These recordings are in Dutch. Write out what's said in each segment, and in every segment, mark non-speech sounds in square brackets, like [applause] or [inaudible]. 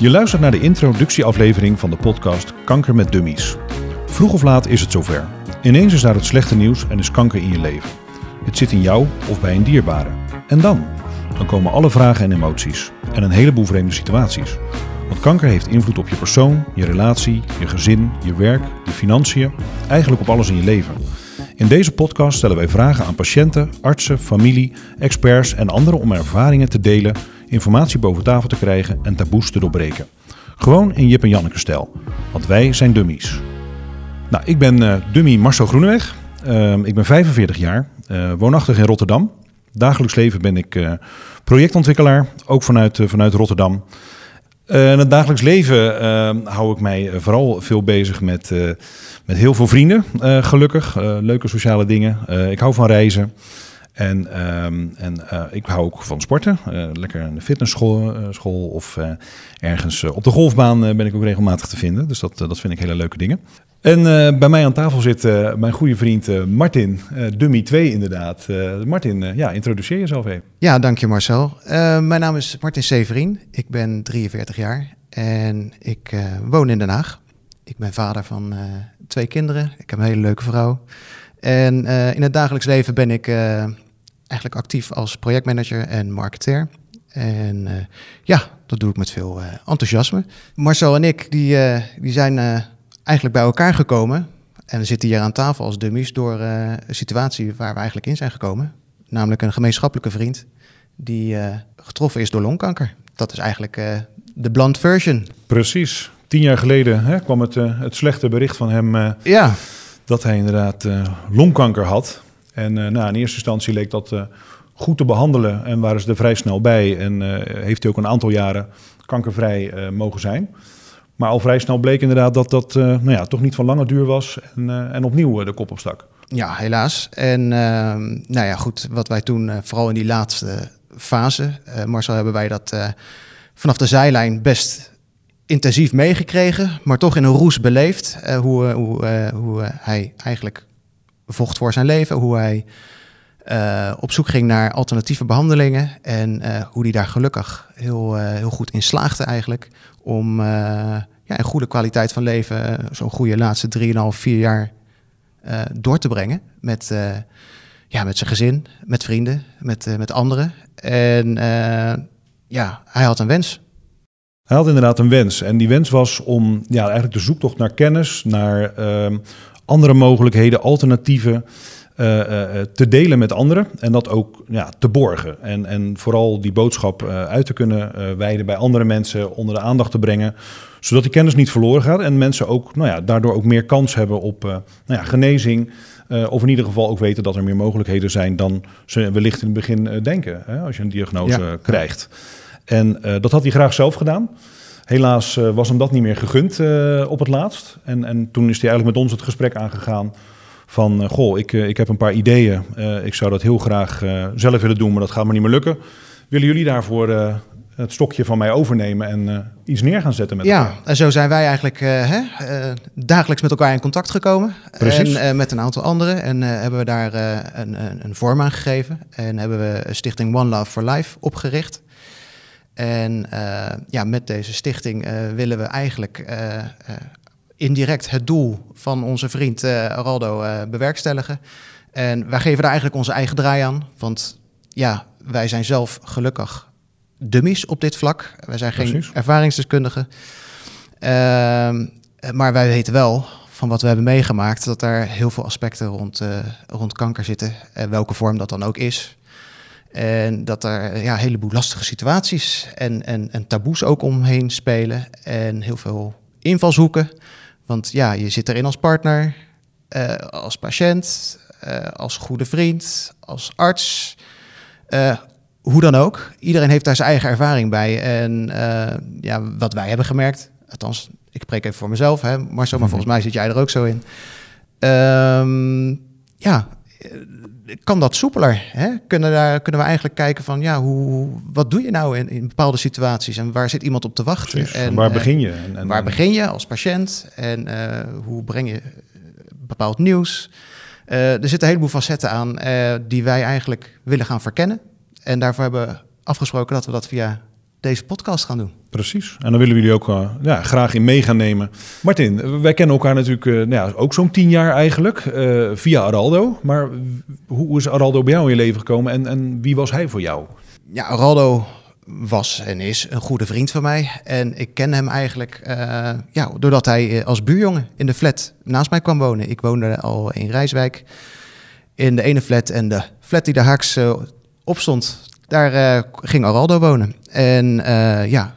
Je luistert naar de introductieaflevering van de podcast Kanker met Dummies. Vroeg of laat is het zover. Ineens is daar het slechte nieuws en is kanker in je leven. Het zit in jou of bij een dierbare. En dan? Dan komen alle vragen en emoties. En een heleboel vreemde situaties. Want kanker heeft invloed op je persoon, je relatie, je gezin, je werk, je financiën. Eigenlijk op alles in je leven. In deze podcast stellen wij vragen aan patiënten, artsen, familie, experts en anderen om ervaringen te delen, informatie boven tafel te krijgen en taboes te doorbreken. Gewoon in Jip en Janneke stijl. Want wij zijn dummies. Nou, ik ben uh, dummy Marcel Groeneweg. Uh, ik ben 45 jaar, uh, woonachtig in Rotterdam. Dagelijks leven ben ik uh, projectontwikkelaar, ook vanuit, vanuit Rotterdam. in het dagelijks leven hou ik mij vooral veel bezig met, met heel veel vrienden, gelukkig. leuke sociale dingen. ik hou van reizen. En, um, en uh, ik hou ook van sporten. Uh, lekker in de fitnessschool uh, school of ergens op de golfbaan ben ik ook regelmatig te vinden. Dus dat, dat vind ik hele leuke dingen. En bij mij aan tafel zit mijn goede vriend Martin, Dummy 2 inderdaad. Martin, ja, introduceer jezelf even. Ja, dank je Marcel. mijn naam is Martin Severin. Ik ben 43 jaar en ik woon in Den Haag. Ik ben vader van twee kinderen. Ik heb een hele leuke vrouw. En in het dagelijks leven ben ik eigenlijk actief als projectmanager en marketeer. En uh, ja, dat doe ik met veel enthousiasme. Marcel en ik die, die zijn eigenlijk bij elkaar gekomen. En zitten hier aan tafel als dummies door een situatie waar we eigenlijk in zijn gekomen. Namelijk een gemeenschappelijke vriend die getroffen is door longkanker. Dat is eigenlijk de blunt version. Precies. Tien jaar geleden hè, kwam het, het slechte bericht van hem ja. Dat hij inderdaad longkanker had. En uh, nou, in eerste instantie leek dat uh, goed te behandelen en waren ze er vrij snel bij. En heeft hij ook een aantal jaren kankervrij mogen zijn. Maar al vrij snel bleek inderdaad dat dat nou ja, toch niet van lange duur was en, en opnieuw de kop opstak. Ja, helaas. En ehm, nou ja, goed, wat wij toen, vooral in die laatste fase, Marcel, hebben wij dat vanaf de zijlijn best intensief meegekregen, maar toch in een roes beleefd. hoe hoe, hoe hij eigenlijk vocht voor zijn leven, hoe hij op zoek ging naar alternatieve behandelingen en hoe hij daar gelukkig heel, heel goed in slaagde eigenlijk om ja, een goede kwaliteit van leven, zo'n goede laatste 3,5, 4 jaar door te brengen met, ja, met zijn gezin, met vrienden, met, met anderen. En ja, hij had een wens. Hij had inderdaad een wens. En die wens was om ja, eigenlijk de zoektocht naar kennis, naar ehm, andere mogelijkheden, alternatieven uh, uh, te delen met anderen en dat ook ja, te borgen. En, en vooral die boodschap uit te kunnen wijden bij andere mensen, onder de aandacht te brengen, zodat die kennis niet verloren gaat en mensen ook nou ja, daardoor ook meer kans hebben op nou ja, genezing. of in ieder geval ook weten dat er meer mogelijkheden zijn dan ze wellicht in het begin denken, hè, als je een diagnose ja. krijgt. En dat had hij graag zelf gedaan. Helaas uh, was hem dat niet meer gegund uh, op het laatst. En, en toen is hij eigenlijk met ons het gesprek aangegaan van... Goh, ik, ik heb een paar ideeën. ik zou dat heel graag zelf willen doen, maar dat gaat me niet meer lukken. Willen jullie daarvoor het stokje van mij overnemen en iets neer gaan zetten met ja, elkaar? Ja, en zo zijn wij eigenlijk hè, dagelijks met elkaar in contact gekomen. Precies. En met een aantal anderen. En hebben we daar een, een, een vorm aan gegeven. En hebben we Stichting One Love for Life opgericht... En uh, ja, met deze stichting uh, willen we eigenlijk uh, indirect het doel van onze vriend Araldo bewerkstelligen. En wij geven daar eigenlijk onze eigen draai aan. Want ja, wij zijn zelf gelukkig dummies op dit vlak. Wij zijn geen Precies. ervaringsdeskundigen. Ehm, maar wij weten wel van wat we hebben meegemaakt dat er heel veel aspecten rond, rond kanker zitten. welke vorm dat dan ook is. En dat er ja, een heleboel lastige situaties en, en, en taboes ook omheen spelen. En heel veel invalshoeken. Want ja, je zit erin als partner, uh, als patiënt, uh, als goede vriend, als arts. Uh, hoe dan ook. Iedereen heeft daar zijn eigen ervaring bij. En ja, wat wij hebben gemerkt, althans, ik spreek even voor mezelf, hè, Marcel, maar mm -hmm. volgens mij zit jij er ook zo in. Um, ja, kan dat soepeler? Hè? Kunnen, daar, kunnen we eigenlijk kijken van, ja, hoe, wat doe je nou in, in bepaalde situaties en waar zit iemand op te wachten? Precies. En, waar begin je? En, en, waar begin je als patiënt en uh, hoe breng je bepaald nieuws? Uh, er zitten een heleboel facetten aan uh, die wij eigenlijk willen gaan verkennen. En daarvoor hebben we afgesproken dat we dat via deze podcast gaan doen. Precies. En dan willen we jullie ook uh, ja, graag in mee gaan nemen. Martin, wij kennen elkaar natuurlijk uh, nou ja, ook zo'n tien jaar eigenlijk uh, via Araldo. Maar hoe is Araldo bij jou in je leven gekomen en, en wie was hij voor jou? Ja, Araldo was en is een goede vriend van mij. En ik ken hem eigenlijk ja, doordat hij als buurjongen in de flat naast mij kwam wonen. Ik woonde al in Rijswijk in de ene flat en de flat die de haaks op stond, daar ging Araldo wonen. En ja,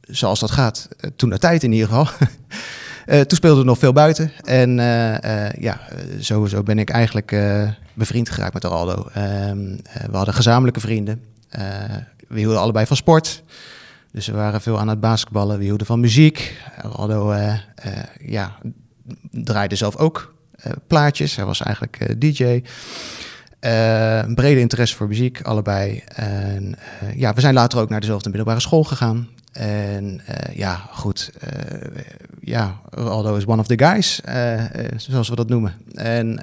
zoals dat gaat, toen de tijd in ieder geval. Uh, [laughs] toen speelde we nog veel buiten. En uh, ja, sowieso ben ik eigenlijk bevriend geraakt met Araldo. Ehm, we hadden gezamenlijke vrienden. we hielden allebei van sport. Dus we waren veel aan het basketballen. We hielden van muziek. Araldo ja, draaide zelf ook plaatjes. Hij was eigenlijk DJ. Een brede interesse voor muziek, allebei. En uh, ja, we zijn later ook naar dezelfde middelbare school gegaan. En uh, ja, goed. ja, Aldo is one of the guys, zoals we dat noemen. En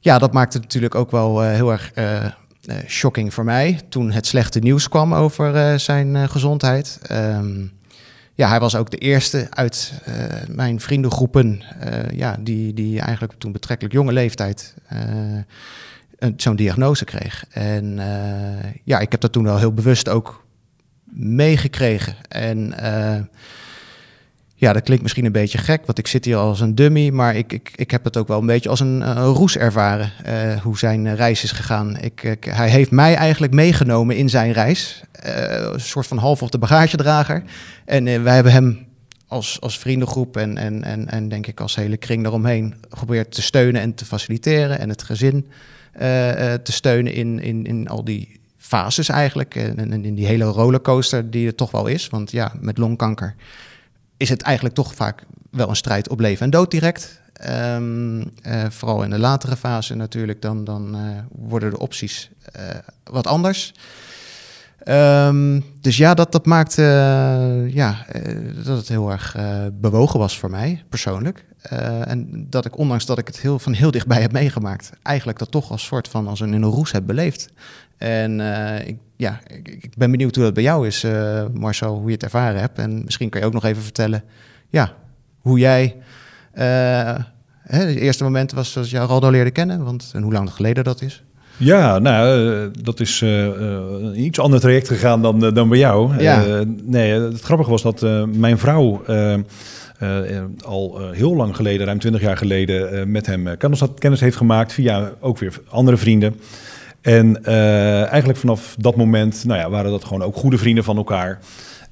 ja, dat maakte natuurlijk ook wel heel erg shocking voor mij toen het slechte nieuws kwam over zijn gezondheid. Um, ja, hij was ook de eerste uit mijn vriendengroepen, ja, die, die eigenlijk toen betrekkelijk jonge leeftijd zo'n diagnose kreeg. En ja, ik heb dat toen wel heel bewust ook meegekregen. En ja, dat klinkt misschien een beetje gek, want ik zit hier als een dummy, maar ik, ik, ik heb het ook wel een beetje als een, roes ervaren, uh, hoe zijn reis is gegaan. Ik, hij heeft mij eigenlijk meegenomen in zijn reis, een soort van half op de bagagedrager. En wij hebben hem als, als vriendengroep en, en, en, en denk ik als hele kring daaromheen geprobeerd te steunen en te faciliteren en het gezin te steunen in, in, in al die fases eigenlijk. En, en in die hele rollercoaster die er toch wel is. Want ja, met longkanker is het eigenlijk toch vaak wel een strijd op leven en dood direct. Um, uh, vooral in de latere fase natuurlijk, dan, dan uh, worden de opties uh, wat anders. Um, dus ja, dat, dat maakte ja, dat het heel erg bewogen was voor mij persoonlijk. Uh, en dat ik, ondanks dat ik het heel, van heel dichtbij heb meegemaakt, eigenlijk dat toch als soort van als een in een roes heb beleefd. En uh, ik, ja, ik, ben benieuwd hoe dat bij jou is, uh, Marcel, hoe je het ervaren hebt. En misschien kan je ook nog even vertellen, ja, hoe jij de eerste moment was dat je Raldo leerde kennen, want en hoe lang geleden dat is. Ja, nou, dat is uh, een iets ander traject gegaan dan, dan bij jou. Ja. nee, het grappige was dat mijn vrouw al heel lang geleden, ruim 20 jaar geleden, met hem kennis, kennis heeft gemaakt via ook weer andere vrienden. En eigenlijk vanaf dat moment nou ja, waren dat gewoon ook goede vrienden van elkaar.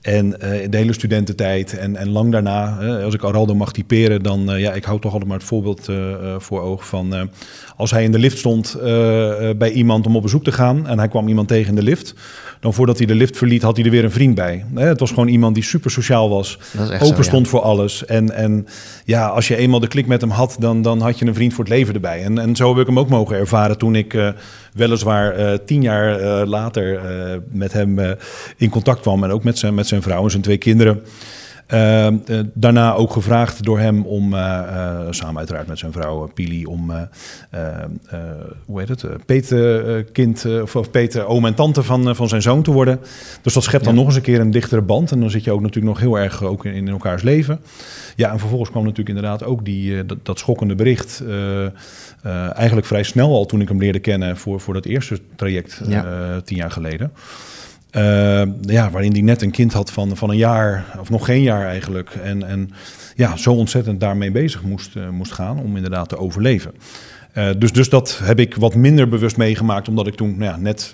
En in de hele studententijd en, en lang daarna, als ik Araldo mag typeren, dan ja, ik hou toch altijd maar het voorbeeld voor ogen van als hij in de lift stond bij iemand om op bezoek te gaan en hij kwam iemand tegen in de lift, dan voordat hij de lift verliet, had hij er weer een vriend bij. Het was gewoon iemand die super sociaal was, open stond voor alles. En, en ja, als je eenmaal de klik met hem had, dan, dan had je een vriend voor het leven erbij. En, en zo heb ik hem ook mogen ervaren toen ik weliswaar tien jaar later met hem in contact kwam. En ook met zijn, met zijn vrouw en zijn twee kinderen. Uh, daarna ook gevraagd door hem om, uh, uh, samen uiteraard met zijn vrouw Pili, om, hoe heet het, peetkind, of, of peet oom en tante van, van zijn zoon te worden. Dus dat schept dan nog eens een keer een dichtere band. En dan zit je ook natuurlijk nog heel erg ook in, in elkaars leven. Ja, en vervolgens kwam natuurlijk inderdaad ook die, dat, dat schokkende bericht. eigenlijk vrij snel al toen ik hem leerde kennen voor, voor dat eerste traject ja. tien jaar geleden. Uh, ja, waarin hij net een kind had van, van een jaar, of nog geen jaar eigenlijk. En, en ja, zo ontzettend daarmee bezig moest, uh, moest gaan om inderdaad te overleven. Uh, dus, dus dat heb ik wat minder bewust meegemaakt, omdat ik toen nou ja, net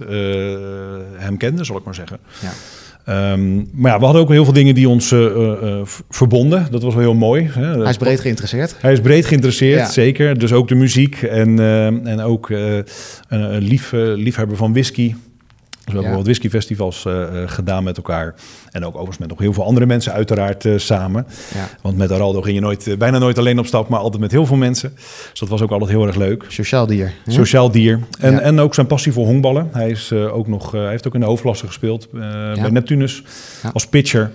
hem kende, zal ik maar zeggen. Ja. Um, maar ja, we hadden ook heel veel dingen die ons verbonden. Dat was wel heel mooi. Hè. Hij is breed geïnteresseerd. Hij is breed geïnteresseerd, ja. zeker. Dus ook de muziek en, en ook een lief, liefhebber van whisky. Dus we hebben wat whiskyfestivals uh, gedaan met elkaar. En ook overigens met nog heel veel andere mensen uiteraard uh, samen. Ja. Want met Araldo ging je nooit, bijna nooit alleen op stap, maar altijd met heel veel mensen. Dus dat was ook altijd heel erg leuk. Sociaal dier. Hè? Sociaal dier. En, ja. en ook zijn passie voor honkballen. Hij, is, ook nog, hij heeft ook in de hoofdklasse gespeeld bij Neptunus als pitcher.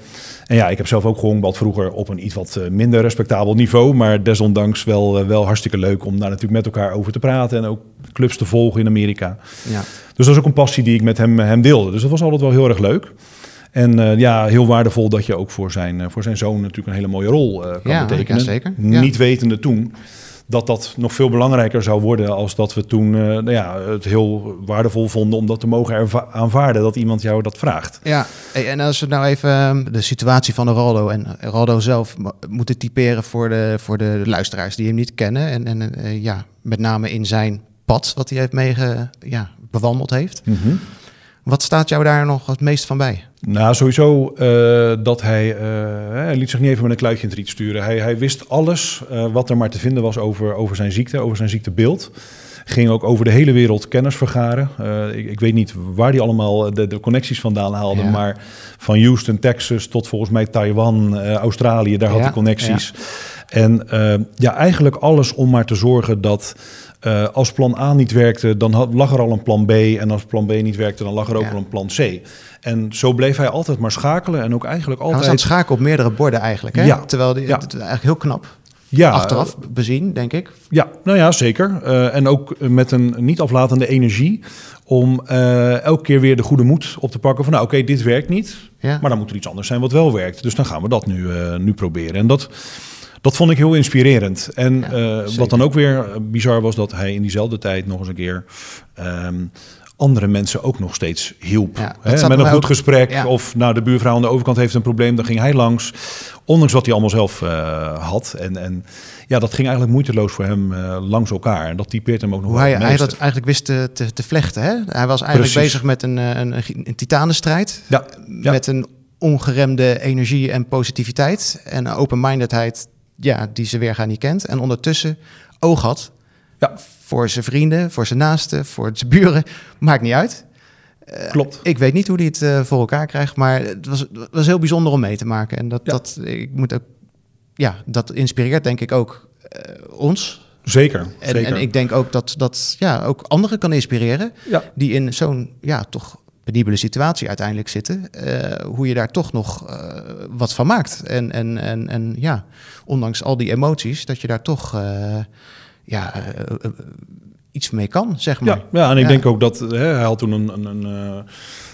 En ja, ik heb zelf ook gehongbald vroeger op een iets wat minder respectabel niveau. Maar desondanks wel, wel hartstikke leuk om daar natuurlijk met elkaar over te praten. En ook clubs te volgen in Amerika. Ja. Dus dat is ook een passie die ik met hem, hem deelde. Dus dat was altijd wel heel erg leuk. En uh, ja, heel waardevol dat je ook voor zijn, voor zijn zoon natuurlijk een hele mooie rol uh, kan ja, betekenen. Ja, zeker. Niet wetende toen dat dat nog veel belangrijker zou worden als dat we toen nou ja, het heel waardevol vonden om dat te mogen aanvaarden dat iemand jou dat vraagt. Ja, en als we nou even ehm, de situatie van Ronaldo en Ronaldo zelf moeten typeren voor de, voor de luisteraars die hem niet kennen en, en ja, met name in zijn pad wat hij heeft meege, ja, bewandeld heeft. Mm -hmm. Wat staat jou daar nog het meest van bij? Nou, sowieso uh, dat hij, uh, hij liet zich niet even met een kluitje in het riet sturen. Hij, hij wist alles uh, wat er maar te vinden was over, over zijn ziekte, over zijn ziektebeeld. Ging ook over de hele wereld kennis vergaren. Ik, ik, weet niet waar hij allemaal de, de connecties vandaan haalde, ja. maar van Houston, Texas tot volgens mij Taiwan, Australië, daar had hij connecties. En ja, eigenlijk alles om maar te zorgen dat uh, als plan A niet werkte, dan had, lag er al een plan B. En als plan B niet werkte, dan lag er ook Ja. al een plan C. En zo bleef hij altijd maar schakelen. En ook eigenlijk Hij was aan altijd... het schakelen op meerdere borden eigenlijk. Hè? Ja. Terwijl die, Ja. eigenlijk heel knap. Ja, Achteraf bezien, denk ik. Ja, nou ja, zeker. Eh, en ook met een niet aflatende energie om eh, elke keer weer de goede moed op te pakken van nou oké, dit werkt niet, Ja. maar dan moet er iets anders zijn wat wel werkt. Dus dan gaan we dat nu, eh, nu proberen. En dat, dat vond ik heel inspirerend. En Ja, eh, wat dan ook weer eh, bizar was, dat hij in diezelfde tijd nog eens een keer ehm, andere mensen ook nog steeds hielp. Ja, Hè, met een goed ook- gesprek. ja. Of nou, de buurvrouw aan de overkant heeft een probleem, dan ging hij langs. Ondanks wat hij allemaal zelf eh, had. En, en ja, dat ging eigenlijk moeiteloos voor hem eh, langs elkaar. En dat typeert hem ook nog Hoe hij, hij dat eigenlijk wist te, te, te vlechten. Hè? Hij was eigenlijk Precies. bezig met een, eh, een, een, titanenstrijd. Ja. Met een ongeremde energie en positiviteit. En een open-mindedheid ja, die ze weer gaan niet kent. En ondertussen oog had Ja. voor zijn vrienden, voor zijn naasten, voor zijn buren. [laughs] Maakt niet uit. Klopt. Ik weet niet hoe hij het eh, voor elkaar krijgt, maar het was, het was heel bijzonder om mee te maken. En dat, Ja. dat, ik moet ook, ja, dat inspireert denk ik ook eh, ons. Zeker, En, zeker. en ik denk ook dat dat ja, ook anderen kan inspireren ja. die in zo'n ja, toch penibele situatie uiteindelijk zitten. eh, hoe je daar toch nog eh, wat van maakt. En, en, en, en ja, ondanks al die emoties, dat je daar toch eh, ja, eh, eh, iets mee kan, zeg maar. Ja, ja, en ik Ja. denk ook dat hè, hij had toen een, een, een eh,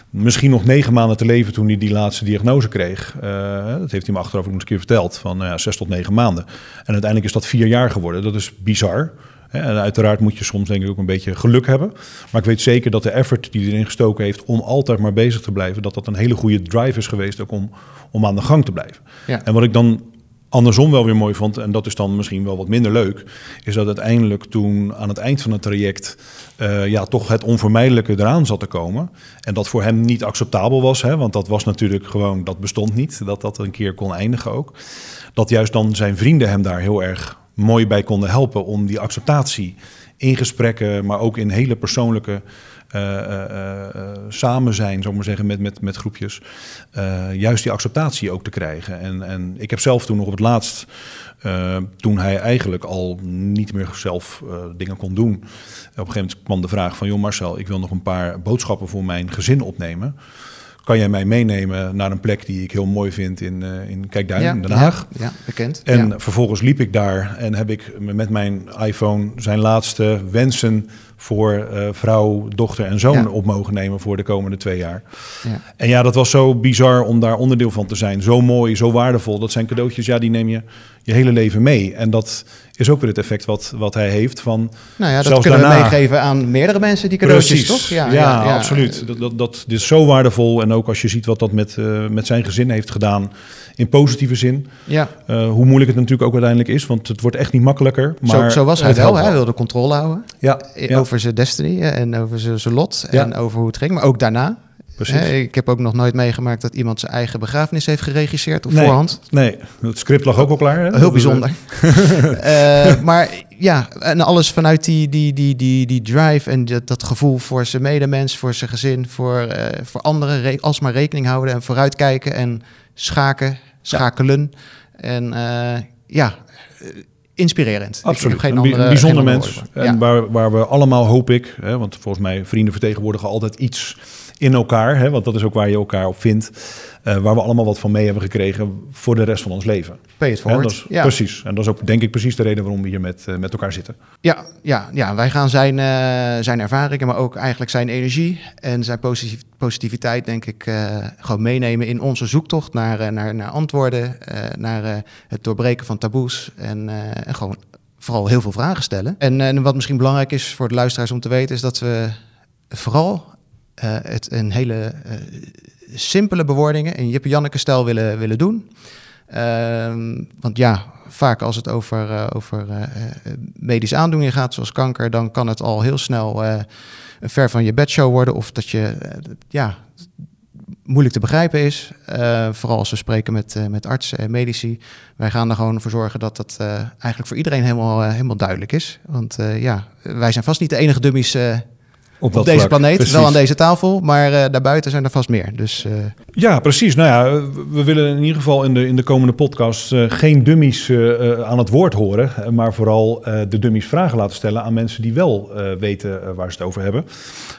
misschien nog negen maanden te leven toen hij die laatste diagnose kreeg. Eh, dat heeft hij me achteraf ook nog eens een keer verteld, van nou zes tot negen maanden. En uiteindelijk is dat vier jaar geworden. Dat is bizar. En uiteraard moet je soms denk ik ook een beetje geluk hebben. Maar ik weet zeker dat de effort die hij erin gestoken heeft om altijd maar bezig te blijven, dat dat een hele goede drive is geweest ook om, om aan de gang te blijven. Ja. En wat ik dan andersom wel weer mooi vond, en dat is dan misschien wel wat minder leuk, is dat uiteindelijk toen aan het eind van het traject eh, ja, toch het onvermijdelijke eraan zat te komen. En dat voor hem niet acceptabel was, hè, want dat was natuurlijk gewoon, dat bestond niet, dat dat een keer kon eindigen ook. Dat juist dan zijn vrienden hem daar heel erg mooi bij konden helpen om die acceptatie in gesprekken, maar ook in hele persoonlijke samen zijn, zou maar zeggen, met, met, met groepjes. eh, juist die acceptatie ook te krijgen. En, en ik heb zelf toen nog op het laatst, eh, toen hij eigenlijk al niet meer zelf eh, dingen kon doen. Op een gegeven moment kwam de vraag van, joh Marcel, ik wil nog een paar boodschappen voor mijn gezin opnemen. Kan jij mij meenemen naar een plek die ik heel mooi vind in, eh, in Kijkduin, in Den Haag? Ja, ja, bekend. En ja. vervolgens liep ik daar en heb ik met mijn iPhone zijn laatste wensen voor eh, vrouw, dochter en zoon Ja. op mogen nemen voor de komende twee jaar. Ja. En ja, dat was zo bizar om daar onderdeel van te zijn. Zo mooi, zo waardevol. Dat zijn cadeautjes, ja, die neem je je hele leven mee. En dat is ook weer het effect wat, wat hij heeft van... Nou ja, dat zelfs kunnen we meegeven aan meerdere mensen, die cadeautjes, Precies. toch? Ja, absoluut. Dat, dat, dat dit is zo waardevol. En ook als je ziet wat dat met, eh, met zijn gezin heeft gedaan in positieve zin. Ja, Eh, hoe moeilijk het natuurlijk ook uiteindelijk is, want het wordt echt niet makkelijker. Maar zo, zo was hij wel. Hij wilde controle houden Ja, ja, over zijn destiny eh, en over zijn, zijn lot Ja. en over hoe het ging. Maar ook daarna. precies. Ik heb ook nog nooit meegemaakt dat iemand zijn eigen begrafenis heeft geregisseerd op Nee. voorhand. Nee, het script lag ook al klaar. Hè? Heel Dat, bijzonder. [laughs] Eh, maar ja, en alles vanuit die, die, die, die, die drive en dat, dat gevoel voor zijn medemens, voor zijn gezin, voor, eh, voor anderen. Re- alsmaar rekening houden en vooruitkijken en schaken, schakelen. En eh, ja, eh, inspirerend. Ik Absoluut. geen andere, een bijzonder geen andere mens. En Ja. waar, waar we allemaal, hoop ik, hè, want volgens mij vrienden vertegenwoordigen altijd iets in elkaar, hè, want dat is ook waar je elkaar op vindt, uh, waar we allemaal wat van mee hebben gekregen voor de rest van ons leven. Pay it forward. ja. Precies. En dat is ook denk ik precies de reden waarom we hier met, uh, met elkaar zitten. Ja, ja, ja wij gaan zijn, uh, zijn ervaringen, maar ook eigenlijk zijn energie en zijn positiv positiviteit, denk ik, gewoon meenemen in onze zoektocht naar, naar, naar antwoorden, naar het doorbreken van taboes en, en gewoon vooral heel veel vragen stellen. En, en wat misschien belangrijk is voor de luisteraars om te weten, is dat we vooral het een hele uh, simpele bewoordingen in Jippe Janneke stijl willen, willen doen. Uh, want ja, vaak als het over, uh, over medische aandoeningen gaat, zoals kanker, dan kan het al heel snel een ver van je bedshow worden. Of dat je ja, moeilijk te begrijpen is. vooral als we spreken met, met artsen en medici. Wij gaan er gewoon voor zorgen dat dat eigenlijk voor iedereen helemaal, helemaal duidelijk is. Want ja, wij zijn vast niet de enige dummies op, deze planeet, wel aan deze tafel, maar uh, daarbuiten zijn er vast meer. Dus, uh... Ja, precies. Nou ja, we willen in ieder geval in de, in de komende podcast uh, geen dummies aan het woord horen, maar vooral de dummies vragen laten stellen aan mensen die wel weten waar ze het over hebben.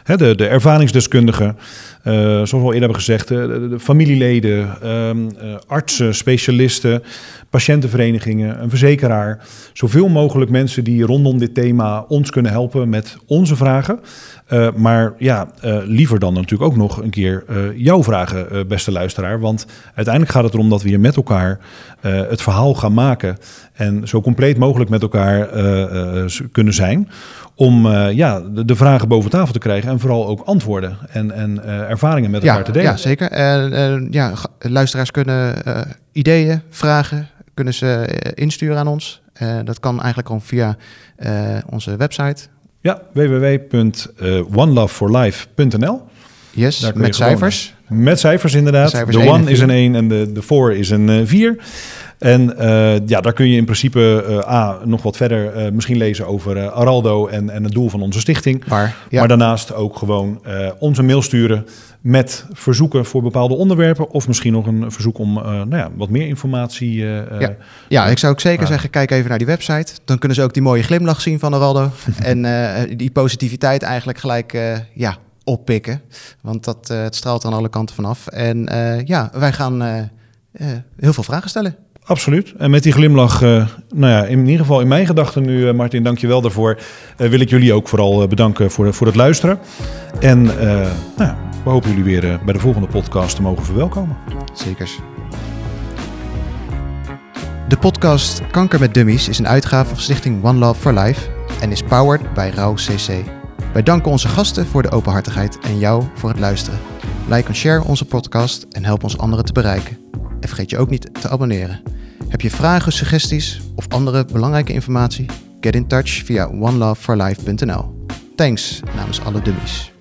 Hè, de, de ervaringsdeskundigen, zoals we al eerder hebben gezegd, de, de familieleden, ehm, artsen, specialisten, patiëntenverenigingen, een verzekeraar. Zoveel mogelijk mensen die rondom dit thema ons kunnen helpen met onze vragen. Maar ja, liever dan natuurlijk ook nog een keer jouw vragen, beste luisteraar. Want uiteindelijk gaat het erom dat we hier met elkaar het verhaal gaan maken. En zo compleet mogelijk met elkaar kunnen zijn. Om ja, de, de, vragen boven tafel te krijgen en vooral ook antwoorden en, en ervaringen met elkaar te delen. Ja, zeker. ja, luisteraars kunnen ideeën, vragen, kunnen ze insturen aan ons. dat kan eigenlijk gewoon via onze website ja, www.oneloveforlife.nl. Yes, met cijfers. Met cijfers inderdaad. de one is een 1 en de, de 4 is een 4. En uh, ja, daar kun je in principe uh, A, nog wat verder uh, misschien lezen over Araldo en, en het doel van onze stichting. Maar, ja. maar daarnaast ook gewoon onze mail sturen met verzoeken voor bepaalde onderwerpen. Of misschien nog een verzoek om nou ja, wat meer informatie. ja. ja, ik zou ook zeker zeggen, kijk even naar die website. Dan kunnen ze ook die mooie glimlach zien van Araldo. [laughs] en die positiviteit eigenlijk gelijk ja, oppikken. Want dat, het straalt aan alle kanten vanaf. En ja, wij gaan heel veel vragen stellen. Absoluut. En met die glimlach, nou ja, in ieder geval in mijn gedachten nu, Martin, dank je wel daarvoor. Wil ik jullie ook vooral bedanken voor, voor het luisteren. En nou, we hopen jullie weer bij de volgende podcast te mogen verwelkomen. Zekers. De podcast Kanker met Dummies is een uitgave van Stichting One Love for Life en is powered bij Rauw CC. Wij danken onze gasten voor de openhartigheid en jou voor het luisteren. Like en share onze podcast en help ons anderen te bereiken. En vergeet je ook niet te abonneren. Heb je vragen, suggesties of andere belangrijke informatie? Get in touch via oneloveforlife.nl. Thanks namens alle dummies.